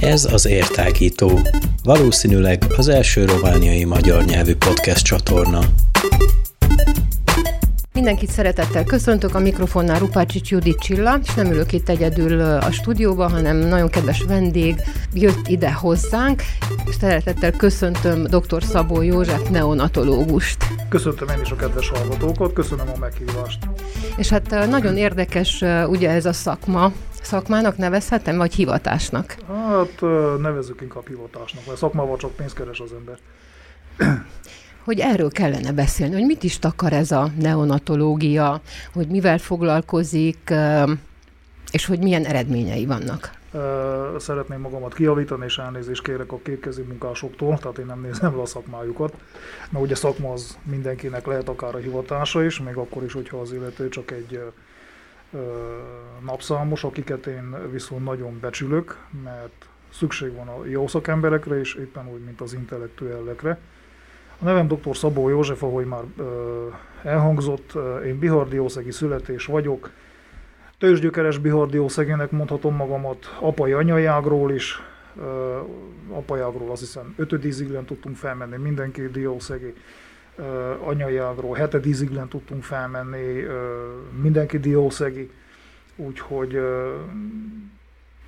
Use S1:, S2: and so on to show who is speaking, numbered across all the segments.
S1: Ez az Értágító, valószínűleg az első romániai magyar nyelvű podcast csatorna.
S2: Mindenkit szeretettel köszöntök, a mikrofonnál Rupácsics Judit Csilla, és nem ülök itt egyedül a stúdióban, hanem nagyon kedves vendég jött ide hozzánk, és szeretettel köszöntöm dr. Szabó József neonatológust.
S3: Köszöntöm én is a kedves hallgatókat, köszönöm a meghívást.
S2: És hát nagyon érdekes ugye ez a szakma, szakmának nevezhetem, vagy hivatásnak?
S3: Hát nevezzük inkább hivatásnak, mert szakmával csak pénzt keres az ember.
S2: Hogy erről kellene beszélni, hogy mit is takar ez a neonatológia, hogy mivel foglalkozik, és hogy milyen eredményei vannak.
S3: Szeretném magamat kiavítani, és elnézést kérek a kétkezi munkásoktól, tehát én nem nézem le a szakmájukat. Mert ugye szakma az mindenkinek lehet akár a hivatása is, még akkor is, hogyha az illető csak egy napszámos, akiket én viszont nagyon becsülök, mert szükség van a jó szakemberekre, és éppen úgy, mint az intellektuellekre. A nevem dr. Szabó József, ahogy már elhangzott, én bihardiószegi születés vagyok, tőzsgyökeres bihardiószegének mondhatom magamat, apai anyai ágról is, apai ágról azt hiszem ötödízig tudtunk felmenni mindenki diószegi, anyai ágról hetedízig tudtunk felmenni, mindenki diószegi, úgyhogy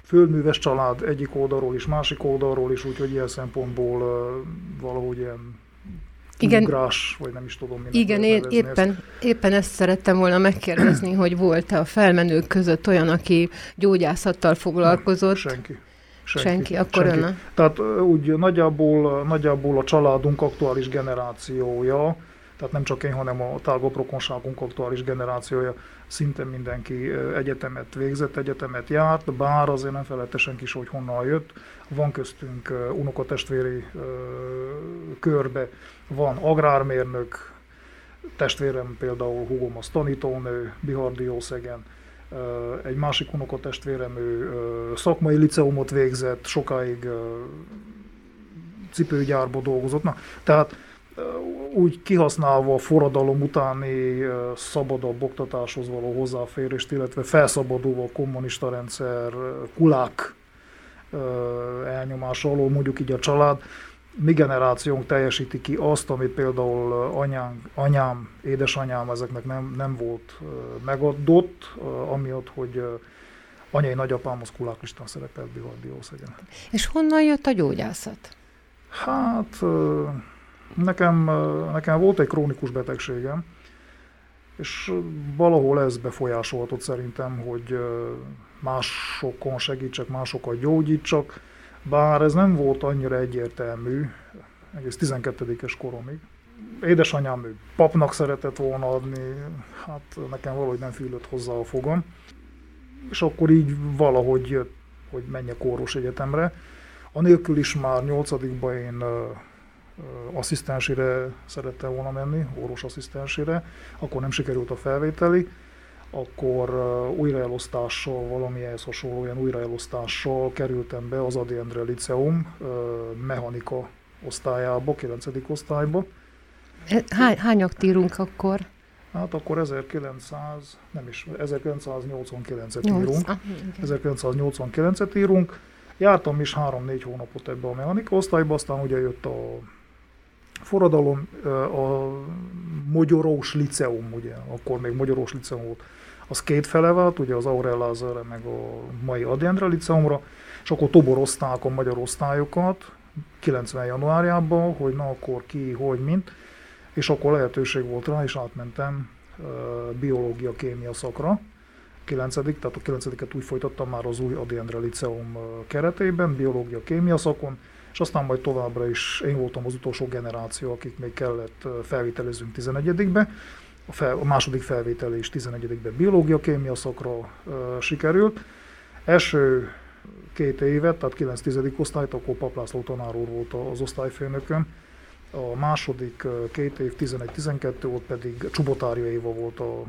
S3: földműves család egyik oldalról is, másik oldalról is, úgyhogy ilyen szempontból valahogy ilyen igen, ugrás, vagy nem is tudom, minek
S2: Igen, én éppen, ezt. éppen ezt szerettem volna megkérdezni, hogy volt-e a felmenők között olyan, aki gyógyászattal foglalkozott? Nem,
S3: senki.
S2: Senki, senki akkor senki.
S3: Tehát úgy nagyjából, nagyjából a családunk aktuális generációja, tehát nem csak én, hanem a tágabb rokonságunk aktuális generációja, szinte mindenki egyetemet végzett, egyetemet járt, bár azért nem felette senki is, hogy honnan jött. Van köztünk unokatestvéri körbe, van agrármérnök, testvérem például húgom az tanítónő, Bihardiószegen, egy másik unokatestvérem, ő szakmai liceumot végzett, sokáig cipőgyárba dolgozott. Na, tehát úgy kihasználva a forradalom utáni szabadabb oktatáshoz való hozzáférést, illetve felszabadulva a kommunista rendszer kulák elnyomása alól, mondjuk így a család, mi generációnk teljesíti ki azt, amit például anyám, anyám édesanyám ezeknek nem, nem volt megadott, amiatt, hogy anyai nagyapám az kuláklistán szerepelt Bivardiószegen.
S2: És honnan jött a gyógyászat?
S3: Hát nekem, nekem volt egy krónikus betegségem, és valahol ez befolyásolhatott szerintem, hogy másokon segítsek, másokat gyógyítsak, bár ez nem volt annyira egyértelmű, egész 12-es koromig. Édesanyám papnak szeretett volna adni, hát nekem valahogy nem fűlött hozzá a fogam. És akkor így valahogy jött, hogy menjek orvos egyetemre. Anélkül is már 8 én asszisztensére szerettem volna menni, orvos asszisztensére, akkor nem sikerült a felvételi, akkor újraelosztással, valami ehhez hasonló ilyen újraelosztással kerültem be az Adi Endre Liceum mechanika osztályába, 9. osztályba.
S2: Hány, hányak írunk akkor?
S3: Hát akkor 1900, nem is, 1989-et írunk. Ah, 1989-et írunk. Jártam is 3-4 hónapot ebbe a mechanika osztályba, aztán ugye jött a forradalom, a Magyarós Liceum, ugye, akkor még Magyarós Liceum volt, az két fele vált, ugye az Aurel Lázerre, meg a mai Adjendre Liceumra, és akkor toborozták a magyar osztályokat 90 januárjában, hogy na akkor ki, hogy, mint, és akkor lehetőség volt rá, és átmentem biológia, kémia szakra, 9 tehát a 9 úgy folytattam már az új Adi Endre Liceum keretében, biológia, kémia szakon, és aztán majd továbbra is én voltam az utolsó generáció, akik még kellett felvételezünk 11-be. A, fel, a második felvétel is 11-be biológia, kémia szakra uh, sikerült. Első két évet, tehát 9-10. osztályt, akkor Paplászló tanár úr volt az osztályfőnököm. A második két év, 11-12 volt pedig Csubotária Éva volt a,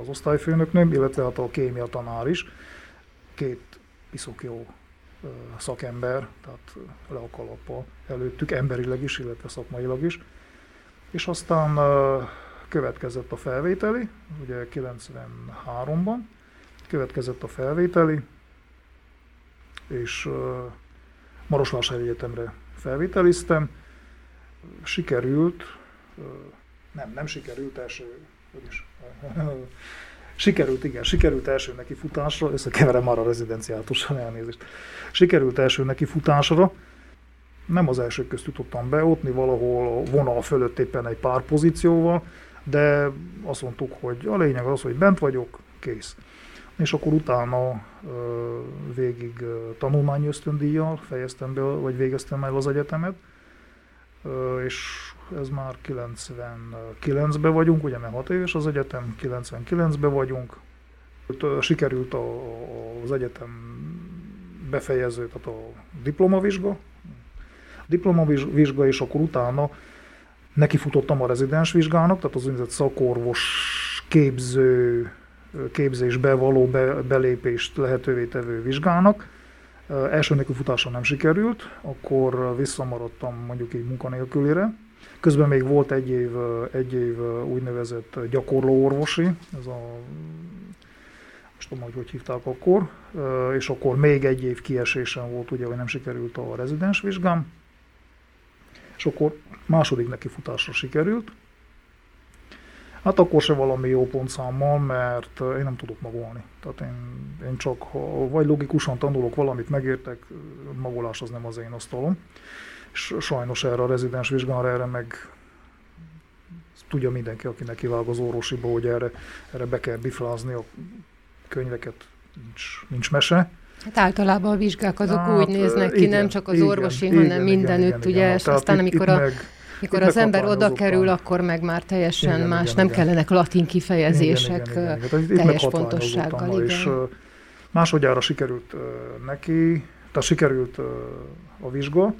S3: az osztályfőnöknőm, illetve hát a kémia tanár is. Két piszok jó szakember, tehát le a kalappa előttük, emberileg is, illetve szakmailag is. És aztán következett a felvételi, ugye 93-ban, következett a felvételi, és Marosvásárhely Egyetemre felvételiztem. Sikerült, nem, nem sikerült első, hogy is, sikerült, igen, sikerült első neki futásra, összekeverem már a rezidenciátussal elnézést. Sikerült első neki futásra, nem az első közt jutottam be, ott valahol a vonal fölött éppen egy pár pozícióval, de azt mondtuk, hogy a lényeg az, hogy bent vagyok, kész. És akkor utána végig tanulmányi ösztöndíjjal fejeztem be, vagy végeztem el az egyetemet, és ez már 99-ben vagyunk, ugye mert 6 éves az egyetem, 99-ben vagyunk. Sikerült a, az egyetem befejező, tehát a diplomavizsga, diplomavizsga, és akkor utána nekifutottam a rezidens vizsgának, tehát az úgynevezett szakorvos képző, képzésbe való be, belépést lehetővé tevő vizsgának. Első nekifutása nem sikerült, akkor visszamaradtam mondjuk egy munkanélkülire. Közben még volt egy év, egy év úgynevezett gyakorló orvosi, ez a most tudom, hogy hogy hívták akkor, és akkor még egy év kiesésem volt, ugye, hogy nem sikerült a rezidens vizsgám és akkor második neki futásra sikerült. Hát akkor se valami jó pontszámmal, mert én nem tudok magolni. Tehát én, én csak, ha vagy logikusan tanulok valamit, megértek, magolás az nem az én asztalom. És sajnos erre a rezidens vizsgára, erre meg tudja mindenki, aki nekivág az orvosiba, hogy erre, erre be kell bifrázni a könyveket, nincs, nincs mese.
S2: Hát általában a vizsgák azok hát, úgy néznek ki, igen, nem csak az igen, orvosi, igen, hanem igen, mindenütt, igen, ugye, igen, és aztán itt, amikor itt a meg, mikor az ember oda kerül, akkor meg már teljesen igen, más, igen, nem igen. kellenek latin kifejezések igen, igen, igen, igen. teljes pontossággal. Igen. És
S3: másodjára sikerült neki, tehát sikerült a vizsga.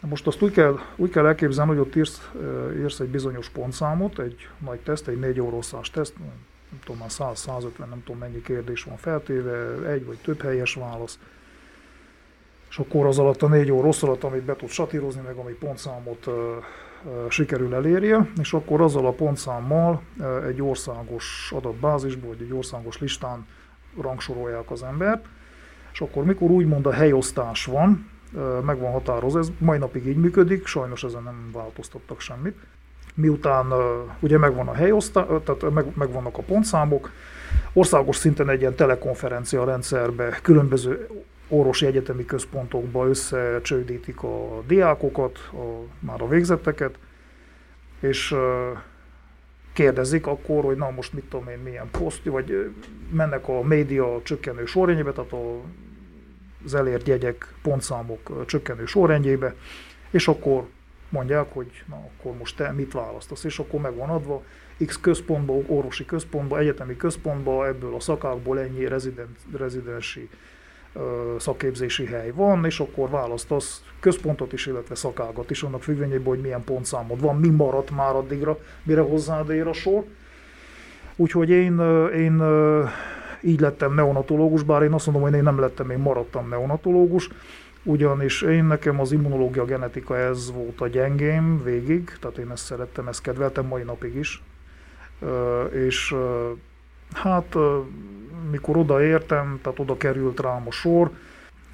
S3: Most azt úgy kell, úgy kell elképzelni, hogy ott írsz, írsz egy bizonyos pontszámot, egy nagy teszt, egy négy órószás teszt, nem tudom, már 100-150, nem tudom mennyi kérdés van feltéve, egy vagy több helyes válasz. És akkor az alatt a négy óra rossz alatt, amit be tud satírozni, meg ami pontszámot uh, uh, sikerül elérje, és akkor azzal a pontszámmal uh, egy országos adatbázisból, vagy egy országos listán rangsorolják az embert, és akkor mikor úgymond a helyosztás van, meg van határozva, ez mai napig így működik, sajnos ezen nem változtattak semmit, miután ugye megvan a helyosztás, tehát meg, megvannak a pontszámok, országos szinten egy ilyen telekonferencia rendszerbe különböző orvosi egyetemi központokba összecsődítik a diákokat, a, már a végzetteket, és kérdezik akkor, hogy na most mit tudom én, milyen poszt, vagy mennek a média csökkenő sorrendjébe, tehát az elért jegyek, pontszámok csökkenő sorrendjébe, és akkor mondják, hogy na akkor most te mit választasz, és akkor meg adva X központba, orvosi központba, egyetemi központba, ebből a szakákból ennyi rezident, rezidensi szakképzési hely van, és akkor választasz központot is, illetve szakágat is, annak függvényében, hogy milyen pontszámod van, mi maradt már addigra, mire hozzád ér a sor. Úgyhogy én, én így lettem neonatológus, bár én azt mondom, hogy én nem lettem, én maradtam neonatológus, ugyanis én nekem az immunológia genetika ez volt a gyengém végig, tehát én ezt szerettem, ezt kedveltem mai napig is. És hát mikor odaértem, tehát oda került rám a sor,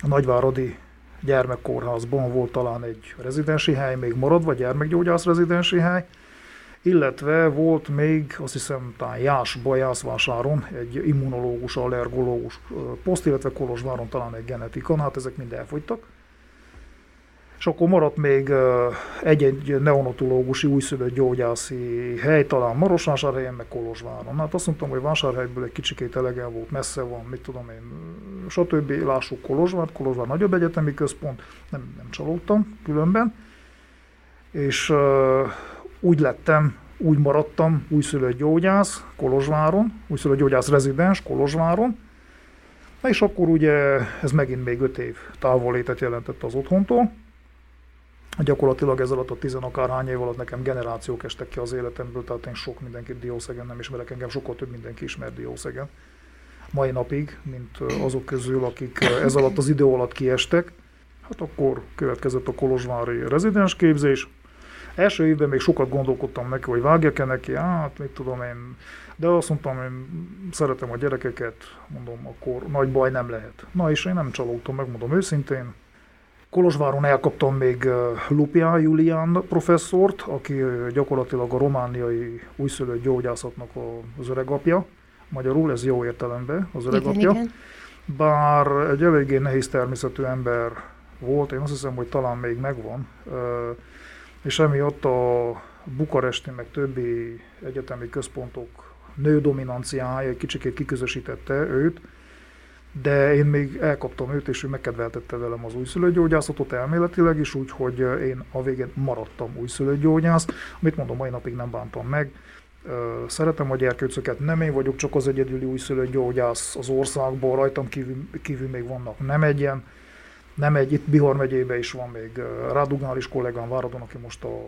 S3: a Nagyváradi gyermekkórházban volt talán egy rezidensi hely, még maradva gyermekgyógyász rezidensi hely, illetve volt még, azt hiszem, talán Jászba, Jászvásáron egy immunológus, allergológus poszt, illetve Kolozsváron talán egy genetika, hát ezek mind elfogytak. És akkor maradt még egy-egy neonatológusi újszülött gyógyászi hely, talán Marosvásárhelyen, meg Kolozsváron. Hát azt mondtam, hogy Vásárhelyből egy kicsikét elegem volt, messze van, mit tudom én, stb. Lássuk Kolozsvár, Kolozsvár nagyobb egyetemi központ, nem, nem csalódtam különben. És úgy lettem, úgy maradtam újszülött gyógyász Kolozsváron, újszülött gyógyász rezidens Kolozsváron, Na és akkor ugye ez megint még öt év távollétet jelentett az otthontól. Gyakorlatilag ez alatt a tizenakárhány év alatt nekem generációk estek ki az életemből, tehát én sok mindenkit Diószegen nem ismerek, engem sokkal több mindenki ismer Diószegen. Mai napig, mint azok közül, akik ez alatt az idő alatt kiestek. Hát akkor következett a Kolozsvári rezidens képzés, Első évben még sokat gondolkodtam neki, hogy vágjak-e neki, hát mit tudom én, de azt mondtam, én szeretem a gyerekeket, mondom, akkor nagy baj nem lehet. Na és én nem csalódtam, megmondom őszintén. Kolozsváron elkaptam még Lupia Julián professzort, aki gyakorlatilag a romániai újszülött gyógyászatnak az öregapja. Magyarul ez jó értelemben az öregapja. Bár egy eléggé nehéz természetű ember volt, én azt hiszem, hogy talán még megvan, és emiatt a bukaresti, meg többi egyetemi központok nődominanciája egy kicsikét kiközösítette őt, de én még elkaptam őt, és ő megkedveltette velem az újszülőgyógyászatot elméletileg is, úgyhogy én a végén maradtam újszülőgyógyász, amit mondom, mai napig nem bántam meg. Szeretem a gyerkőcöket, nem én vagyok csak az egyedüli újszülőgyógyász az országból, rajtam kívül, kívül még vannak nem egyen, nem egy, itt Bihar megyében is van még Rádugánál is kollégám Váradon, aki most a,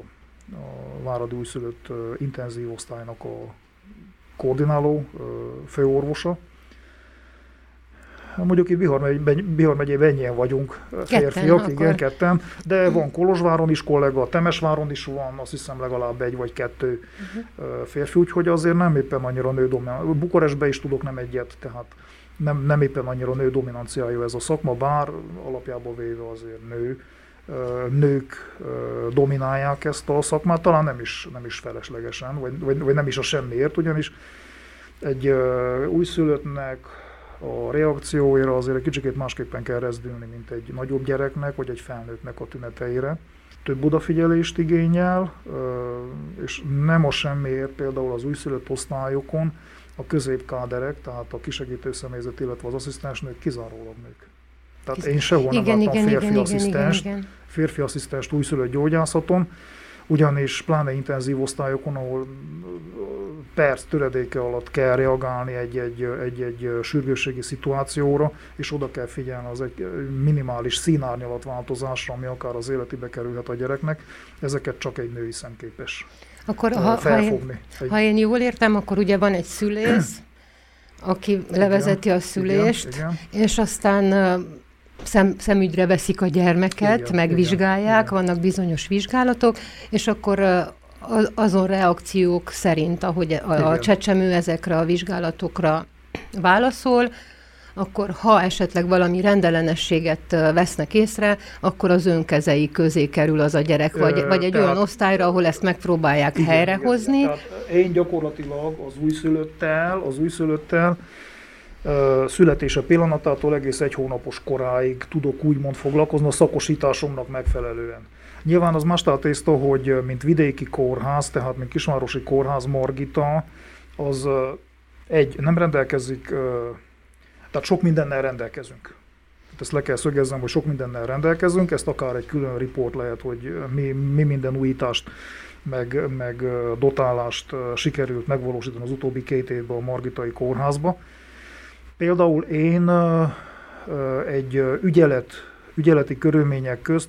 S3: a Váradi újszülött intenzív osztálynak a koordináló főorvosa. Mondjuk itt Bihar, megy, Bihar megyében ennyien vagyunk férfiak, ketten, igen, akkor. ketten, de van Kolozsváron is kollega, Temesváron is van, azt hiszem legalább egy vagy kettő uh-huh. férfi, úgyhogy azért nem éppen annyira nő dominanciájú. Bukarestbe is tudok nem egyet, tehát nem, nem éppen annyira nő dominanciájú ez a szakma, bár alapjából véve azért nő nők dominálják ezt a szakmát, talán nem is, nem is feleslegesen, vagy, vagy, vagy nem is a semmiért, ugyanis egy újszülöttnek a reakcióira azért egy kicsikét másképpen kell rezdülni, mint egy nagyobb gyereknek, vagy egy felnőttnek a tüneteire. Több odafigyelést igényel, és nem a semmiért például az újszülött osztályokon a középkáderek, tehát a kisegítő személyzet, illetve az asszisztensnők kizárólag nők. Tehát én sehol nem igen, láttam igen, férfi igen, asszisztenst, igen, igen. férfi asszisztenst újszülött gyógyászaton, ugyanis pláne intenzív osztályokon, ahol perc töredéke alatt kell reagálni egy-egy, egy-egy sürgősségi szituációra, és oda kell figyelni az egy minimális színárnyalat változásra, ami akár az életibe kerülhet a gyereknek, ezeket csak egy női szem képes
S2: akkor, ha, felfogni. Ha én, ha én jól értem, akkor ugye van egy szülész, aki levezeti a szülést, igen, igen. és aztán szem, szemügyre veszik a gyermeket, igen, megvizsgálják, igen, vannak bizonyos vizsgálatok, és akkor azon reakciók szerint, ahogy a, a csecsemő ezekre a vizsgálatokra válaszol, akkor ha esetleg valami rendellenességet vesznek észre, akkor az önkezei közé kerül az a gyerek, vagy, vagy egy tehát, olyan osztályra, ahol ezt megpróbálják igen, helyrehozni. Igen,
S3: tehát én gyakorlatilag az újszülöttel, az újszülöttel születése pillanatától egész egy hónapos koráig tudok úgymond foglalkozni a szakosításomnak megfelelően. Nyilván az más tészta, hogy mint vidéki kórház, tehát mint kisvárosi kórház Margita, az egy, nem rendelkezik, tehát sok mindennel rendelkezünk. Ezt le kell szögezzem, hogy sok mindennel rendelkezünk, ezt akár egy külön riport lehet, hogy mi, mi minden újítást meg, meg dotálást sikerült megvalósítani az utóbbi két évben a Margitai kórházba. Például én egy ügyelet, ügyeleti körülmények közt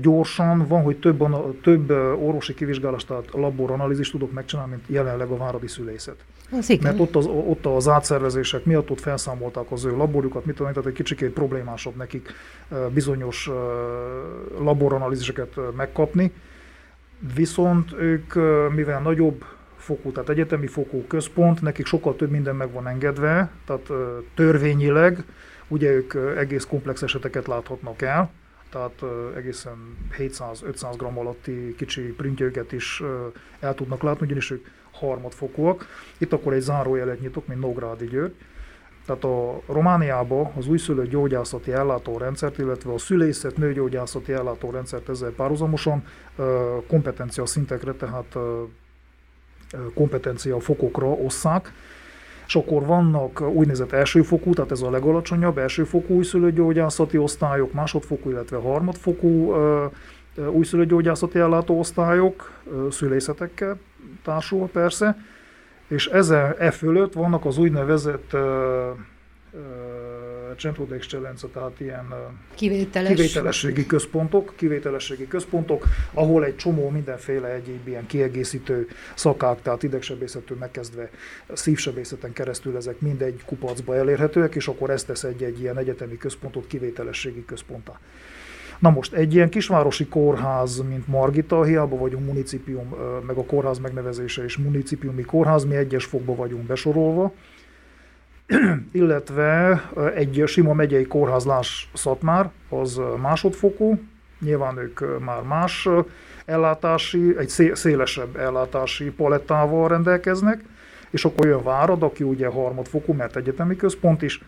S3: gyorsan, van, hogy több, több orvosi kivizsgálást, tehát laboranalízist tudok megcsinálni, mint jelenleg a váradi szülészet. Az Mert ott az, ott az átszervezések miatt ott felszámolták az ő laborjukat, mit tudom, tehát egy kicsikét problémásabb nekik bizonyos laboranalíziseket megkapni. Viszont ők, mivel nagyobb fokú, tehát egyetemi fokú központ, nekik sokkal több minden meg van engedve, tehát törvényileg, ugye ők egész komplex eseteket láthatnak el, tehát egészen 700-500 g alatti kicsi printjőket is el tudnak látni, ugyanis ők harmadfokúak. Itt akkor egy zárójelet nyitok, mint Nógrádi György. Tehát a Romániában az újszülött gyógyászati ellátórendszert, illetve a szülészet nőgyógyászati ellátórendszert ezzel párhuzamosan kompetencia szintekre, tehát kompetencia fokokra osszák, és akkor vannak úgynevezett elsőfokú, tehát ez a legalacsonyabb elsőfokú újszülőgyógyászati osztályok, másodfokú, illetve harmadfokú újszülőgyógyászati ellátóosztályok, szülészetekkel társul persze, és ezen e fölött vannak az úgynevezett Centro de Excellenza, tehát ilyen
S2: Kivételes.
S3: kivételességi központok, kivételességi központok, ahol egy csomó mindenféle egyéb ilyen kiegészítő szakák, tehát idegsebészetől megkezdve szívsebészeten keresztül ezek mindegy kupacba elérhetőek, és akkor ezt tesz egy, egy ilyen egyetemi központot kivételességi központtá. Na most egy ilyen kisvárosi kórház, mint Margita, hiába vagyunk municipium, meg a kórház megnevezése is municipiumi kórház, mi egyes fokba vagyunk besorolva, illetve egy sima megyei kórházlás Szatmár, az másodfokú, nyilván ők már más ellátási, egy szélesebb ellátási palettával rendelkeznek, és akkor jön Várad, aki ugye harmadfokú, mert egyetemi központ is,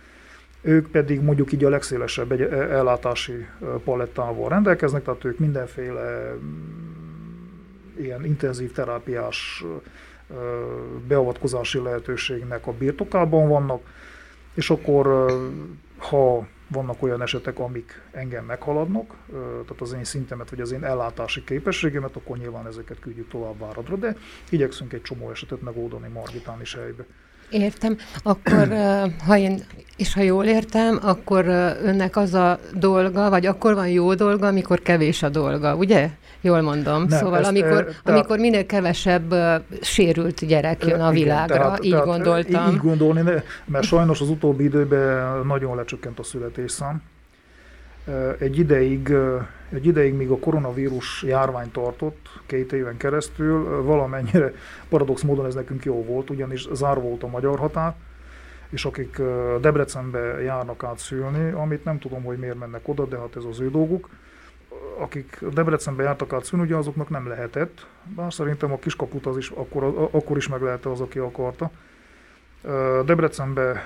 S3: ők pedig mondjuk így a legszélesebb egy ellátási palettával rendelkeznek, tehát ők mindenféle mm, ilyen intenzív terápiás beavatkozási lehetőségnek a birtokában vannak, és akkor ha vannak olyan esetek, amik engem meghaladnak, tehát az én szintemet, vagy az én ellátási képességemet, akkor nyilván ezeket küldjük tovább Váradra, de igyekszünk egy csomó esetet megoldani Margitán is helybe.
S2: Értem. Akkor, ha én, és ha jól értem, akkor önnek az a dolga, vagy akkor van jó dolga, amikor kevés a dolga, ugye? Jól mondom. Nem, szóval ezt, amikor, tehát, amikor minél kevesebb sérült gyerek jön a világra, igen, tehát, így tehát, gondoltam.
S3: Így gondolni, mert sajnos az utóbbi időben nagyon lecsökkent a születésszám. Egy ideig, egy ideig, míg a koronavírus járvány tartott, két éven keresztül, valamennyire paradox módon ez nekünk jó volt, ugyanis zár volt a magyar határ, és akik Debrecenbe járnak át szülni, amit nem tudom, hogy miért mennek oda, de hát ez az ő dolguk, akik Debrecenbe jártak át szülni, ugye azoknak nem lehetett, bár szerintem a kiskaput az is akkor, akkor is meg lehet az, aki akarta. Debrecenbe,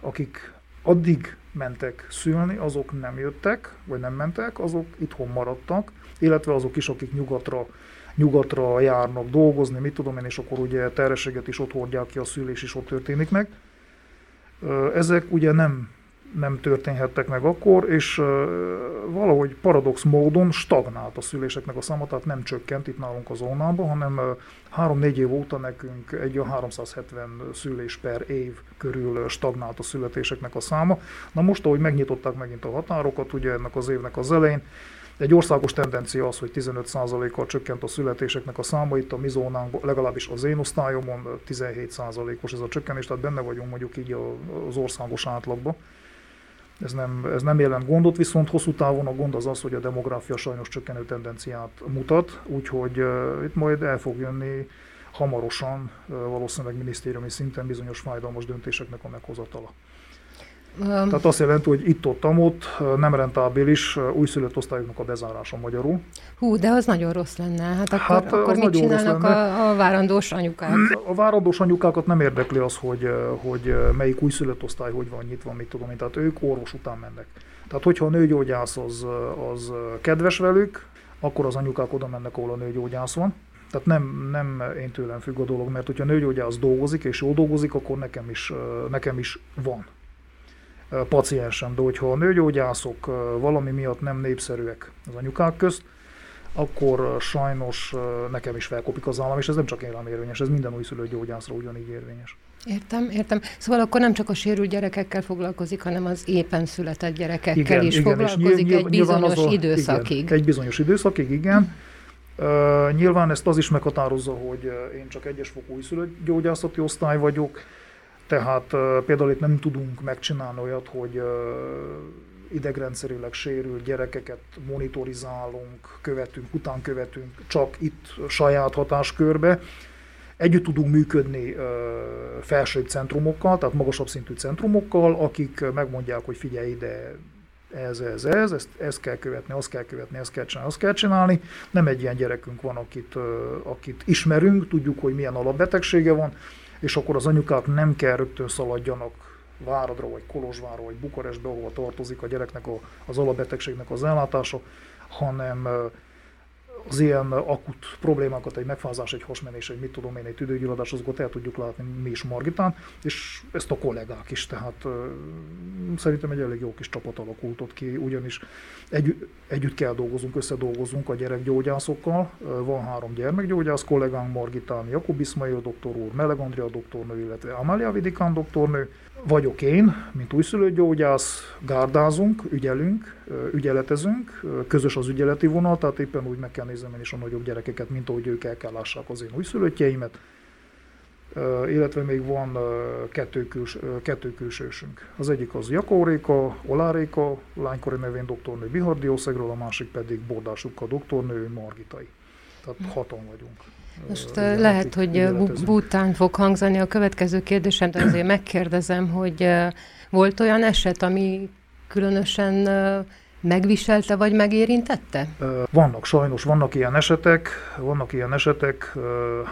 S3: akik addig mentek szülni, azok nem jöttek, vagy nem mentek, azok itthon maradtak, illetve azok is, akik nyugatra, nyugatra járnak dolgozni, mit tudom én, és akkor ugye terhességet is ott hordják ki, a szülés is ott történik meg. Ezek ugye nem nem történhettek meg akkor, és valahogy paradox módon stagnált a szüléseknek a száma, tehát nem csökkent itt nálunk a zónában, hanem 3-4 év óta nekünk egy 370 szülés per év körül stagnált a születéseknek a száma. Na most, ahogy megnyitották megint a határokat, ugye ennek az évnek az elején, egy országos tendencia az, hogy 15%-kal csökkent a születéseknek a száma, itt a mi zónánkban, legalábbis az én osztályomon 17%-os ez a csökkenés, tehát benne vagyunk mondjuk így az országos átlagban. Ez nem, ez nem jelent gondot, viszont hosszú távon a gond az az, hogy a demográfia sajnos csökkenő tendenciát mutat, úgyhogy uh, itt majd el fog jönni hamarosan, uh, valószínűleg minisztériumi szinten bizonyos fájdalmas döntéseknek a meghozatala. Tehát azt jelenti, hogy itt-ott, ott nem rentábilis újszülött osztályoknak a bezárása magyarul.
S2: Hú, de az nagyon rossz lenne. Hát akkor, hát, akkor mit csinálnak a, a várandós anyukák?
S3: A várandós anyukákat nem érdekli az, hogy, hogy melyik újszülött osztály hogy van nyitva, mit tudom én. Tehát ők orvos után mennek. Tehát hogyha a nőgyógyász az, az kedves velük, akkor az anyukák oda mennek, ahol a nőgyógyász van. Tehát nem, nem én tőlem függ a dolog, mert hogyha a nőgyógyász dolgozik, és jól dolgozik, akkor nekem is, nekem is van paciensem, de hogyha a nőgyógyászok valami miatt nem népszerűek az anyukák közt, akkor sajnos nekem is felkopik az állam, és ez nem csak én rám érvényes, ez minden újszülött gyógyászra ugyanígy érvényes.
S2: Értem, értem. Szóval akkor nem csak a sérült gyerekekkel foglalkozik, hanem az éppen született gyerekekkel igen, is igen, foglalkozik nyilv, egy bizonyos a, időszakig.
S3: Igen, egy bizonyos időszakig, igen. Uh, nyilván ezt az is meghatározza, hogy én csak egyes fokú újszülött gyógyászati osztály vagyok, tehát például itt nem tudunk megcsinálni olyat, hogy idegrendszerileg sérült gyerekeket monitorizálunk, követünk, után követünk csak itt saját hatáskörbe. Együtt tudunk működni felsőbb centrumokkal, tehát magasabb szintű centrumokkal, akik megmondják, hogy figyelj ide, ez, ez, ez, ezt, ezt kell követni, azt kell követni, ezt kell csinálni, azt kell csinálni. Nem egy ilyen gyerekünk van, akit, akit ismerünk, tudjuk, hogy milyen alapbetegsége van, és akkor az anyukák nem kell rögtön szaladjanak Váradra, vagy Kolozsvárra, vagy Bukarestbe, ahova tartozik a gyereknek a, az alapbetegségnek az ellátása, hanem az ilyen akut problémákat, egy megfázás, egy hasmenés, egy mit tudom én, egy tüdőgyulladás, azokat el tudjuk látni mi is Margitán, és ezt a kollégák is, tehát szerintem egy elég jó kis csapat alakult ott ki, ugyanis egy, együtt kell dolgozunk, összedolgozunk a gyerekgyógyászokkal, van három gyermekgyógyász kollégánk, Margitán, Jakub Ismail doktor úr, Meleg Andrea doktornő, illetve Amália Vidikán doktornő, vagyok én, mint újszülött gyógyász, gárdázunk, ügyelünk, ügyeletezünk, közös az ügyeleti vonal, tehát éppen úgy meg kell néznem én is a nagyobb gyerekeket, mint ahogy ők el kell lássák az én újszülöttjeimet. illetve még van kettő, küls, kettő külsősünk. Az egyik az Jakóréka, Oláréka, lánykori nevén doktornő Bihardiószegről, a másik pedig Bordásukka doktornő Margitai. Tehát hatan vagyunk.
S2: Most lehet, hogy bután fog hangzani a következő kérdésem, de azért megkérdezem, hogy volt olyan eset, ami különösen megviselte vagy megérintette?
S3: Vannak, sajnos vannak ilyen esetek, vannak ilyen esetek,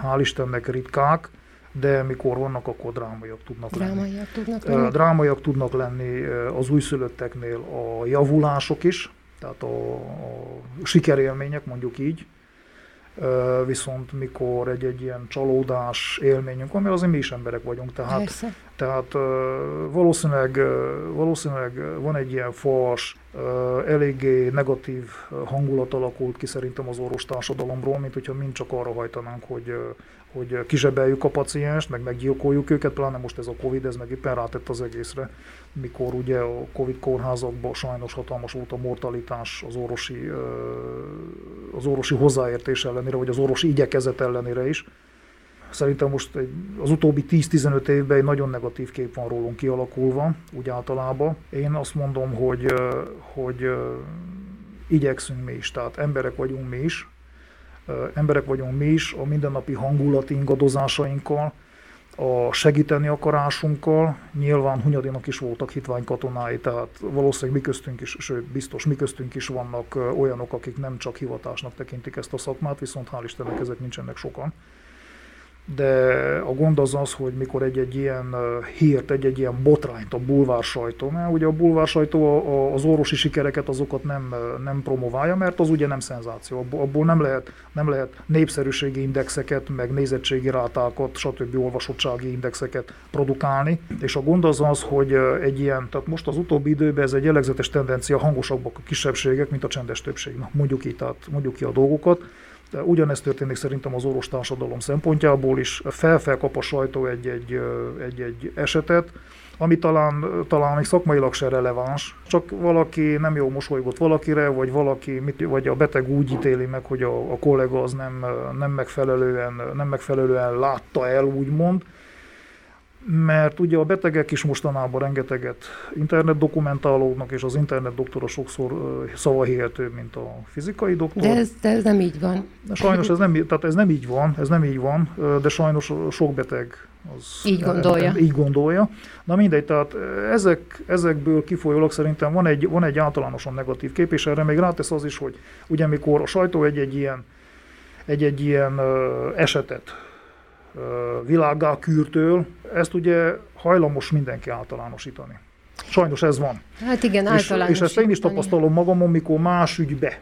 S3: hál' Istennek ritkák, de mikor vannak, akkor drámaiak tudnak
S2: drámaiak
S3: lenni.
S2: Tudnak lenni.
S3: Drámaiak tudnak lenni az újszülötteknél a javulások is, tehát a, a sikerélmények, mondjuk így, viszont mikor egy-egy ilyen csalódás élményünk van, mert azért mi is emberek vagyunk, tehát, tehát valószínűleg, valószínűleg van egy ilyen fals, eléggé negatív hangulat alakult ki szerintem az orvos társadalomról, mint hogyha mind csak arra hajtanánk, hogy hogy kizsebeljük a pacienst, meg meggyilkoljuk őket, pláne most ez a Covid, ez meg éppen rátett az egészre, mikor ugye a Covid kórházakban sajnos hatalmas volt a mortalitás az orvosi, az orvosi hozzáértés ellenére, vagy az orvosi igyekezet ellenére is. Szerintem most az utóbbi 10-15 évben egy nagyon negatív kép van rólunk kialakulva, úgy általában. Én azt mondom, hogy, hogy igyekszünk mi is, tehát emberek vagyunk mi is, emberek vagyunk mi is, a mindennapi hangulati ingadozásainkkal, a segíteni akarásunkkal, nyilván Hunyadinak is voltak hitvány katonái, tehát valószínűleg mi köztünk is, sőt biztos mi köztünk is vannak olyanok, akik nem csak hivatásnak tekintik ezt a szakmát, viszont hál' Istennek ezek nincsenek sokan de a gond az az, hogy mikor egy-egy ilyen hírt, egy-egy ilyen botrányt a bulvár sajtó, mert ugye a bulvár sajtó az orvosi sikereket azokat nem, nem promoválja, mert az ugye nem szenzáció, abból nem lehet, nem lehet népszerűségi indexeket, meg nézettségi rátákat, stb. olvasottsági indexeket produkálni, és a gond az az, hogy egy ilyen, tehát most az utóbbi időben ez egy jellegzetes tendencia, hangosabbak a kisebbségek, mint a csendes többség. Na, mondjuk így, tehát mondjuk ki a dolgokat, de ugyanezt történik szerintem az orvos társadalom szempontjából is. Felfel kap a sajtó egy-egy, esetet, ami talán, talán még szakmailag se releváns, csak valaki nem jó mosolygott valakire, vagy valaki, vagy a beteg úgy ítéli meg, hogy a, a kollega az nem, nem, megfelelően, nem megfelelően látta el, úgymond, mert ugye a betegek is mostanában rengeteget internet dokumentálódnak, és az internet doktora sokszor szavahihetőbb, mint a fizikai doktor.
S2: De ez, de ez nem így van.
S3: Sajnos ez nem, tehát ez nem így van, ez nem így van, de sajnos sok beteg az
S2: így gondolja.
S3: Így gondolja. Na mindegy, tehát ezek, ezekből kifolyólag szerintem van egy, van egy általánosan negatív kép, és erre még rátesz az is, hogy ugye mikor a sajtó egy-egy ilyen, egy-egy ilyen esetet világgá kürtől, ezt ugye hajlamos mindenki általánosítani. Sajnos ez van.
S2: Hát igen, és,
S3: és ezt én is tapasztalom magamon, mikor más ügybe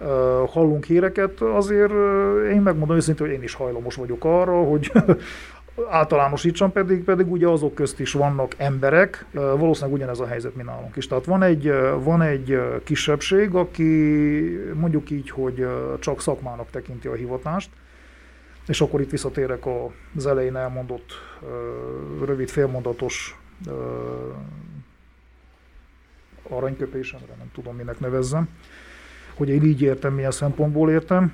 S3: uh, hallunk híreket, azért uh, én megmondom őszintén, hogy én is hajlamos vagyok arra, hogy általánosítsam, pedig, pedig ugye azok közt is vannak emberek, uh, valószínűleg ugyanez a helyzet, mint nálunk is. Tehát van egy, van egy kisebbség, aki mondjuk így, hogy csak szakmának tekinti a hivatást, és akkor itt visszatérek az elején elmondott rövid félmondatos aranyköpésemre, nem tudom minek nevezzem, hogy én így értem, milyen szempontból értem,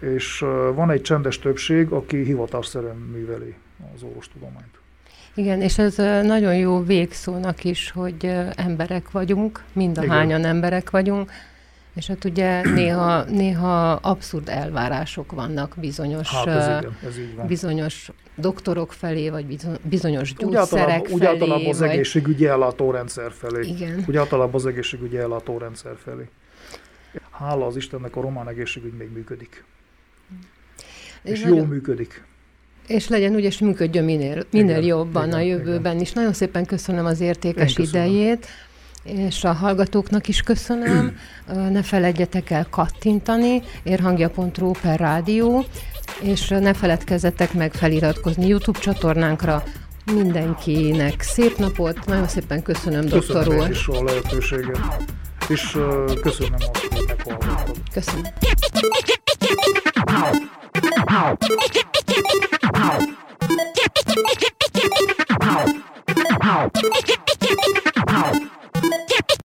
S3: és van egy csendes többség, aki hivatásszerűen műveli az orvostudományt.
S2: Igen, és ez nagyon jó végszónak is, hogy emberek vagyunk, mind a Igen. hányan emberek vagyunk, és hát ugye néha, néha abszurd elvárások vannak bizonyos, hát ez igen, ez így van. bizonyos doktorok felé, vagy bizonyos gyógyszerek úgy felé. Úgy
S3: általában az vagy... egészségügyi ellátórendszer felé. Igen. Úgy általában az egészségügyi ellátórendszer felé. Hála az Istennek a román egészségügy még működik. És, és nagyon... működik.
S2: És legyen úgy, és működjön minél, minél igen, jobban igen, a jövőben igen. is. Nagyon szépen köszönöm az értékes idejét és a hallgatóknak is köszönöm. ne feledjetek el kattintani, érhangja.ru per rádió, és ne feledkezzetek meg feliratkozni YouTube csatornánkra, mindenkinek szép napot, nagyon szépen köszönöm, köszönöm doktor úr.
S3: is a lehetőséget, és uh, köszönöm azt, hogy meghallgattam.
S2: Köszönöm. Ow!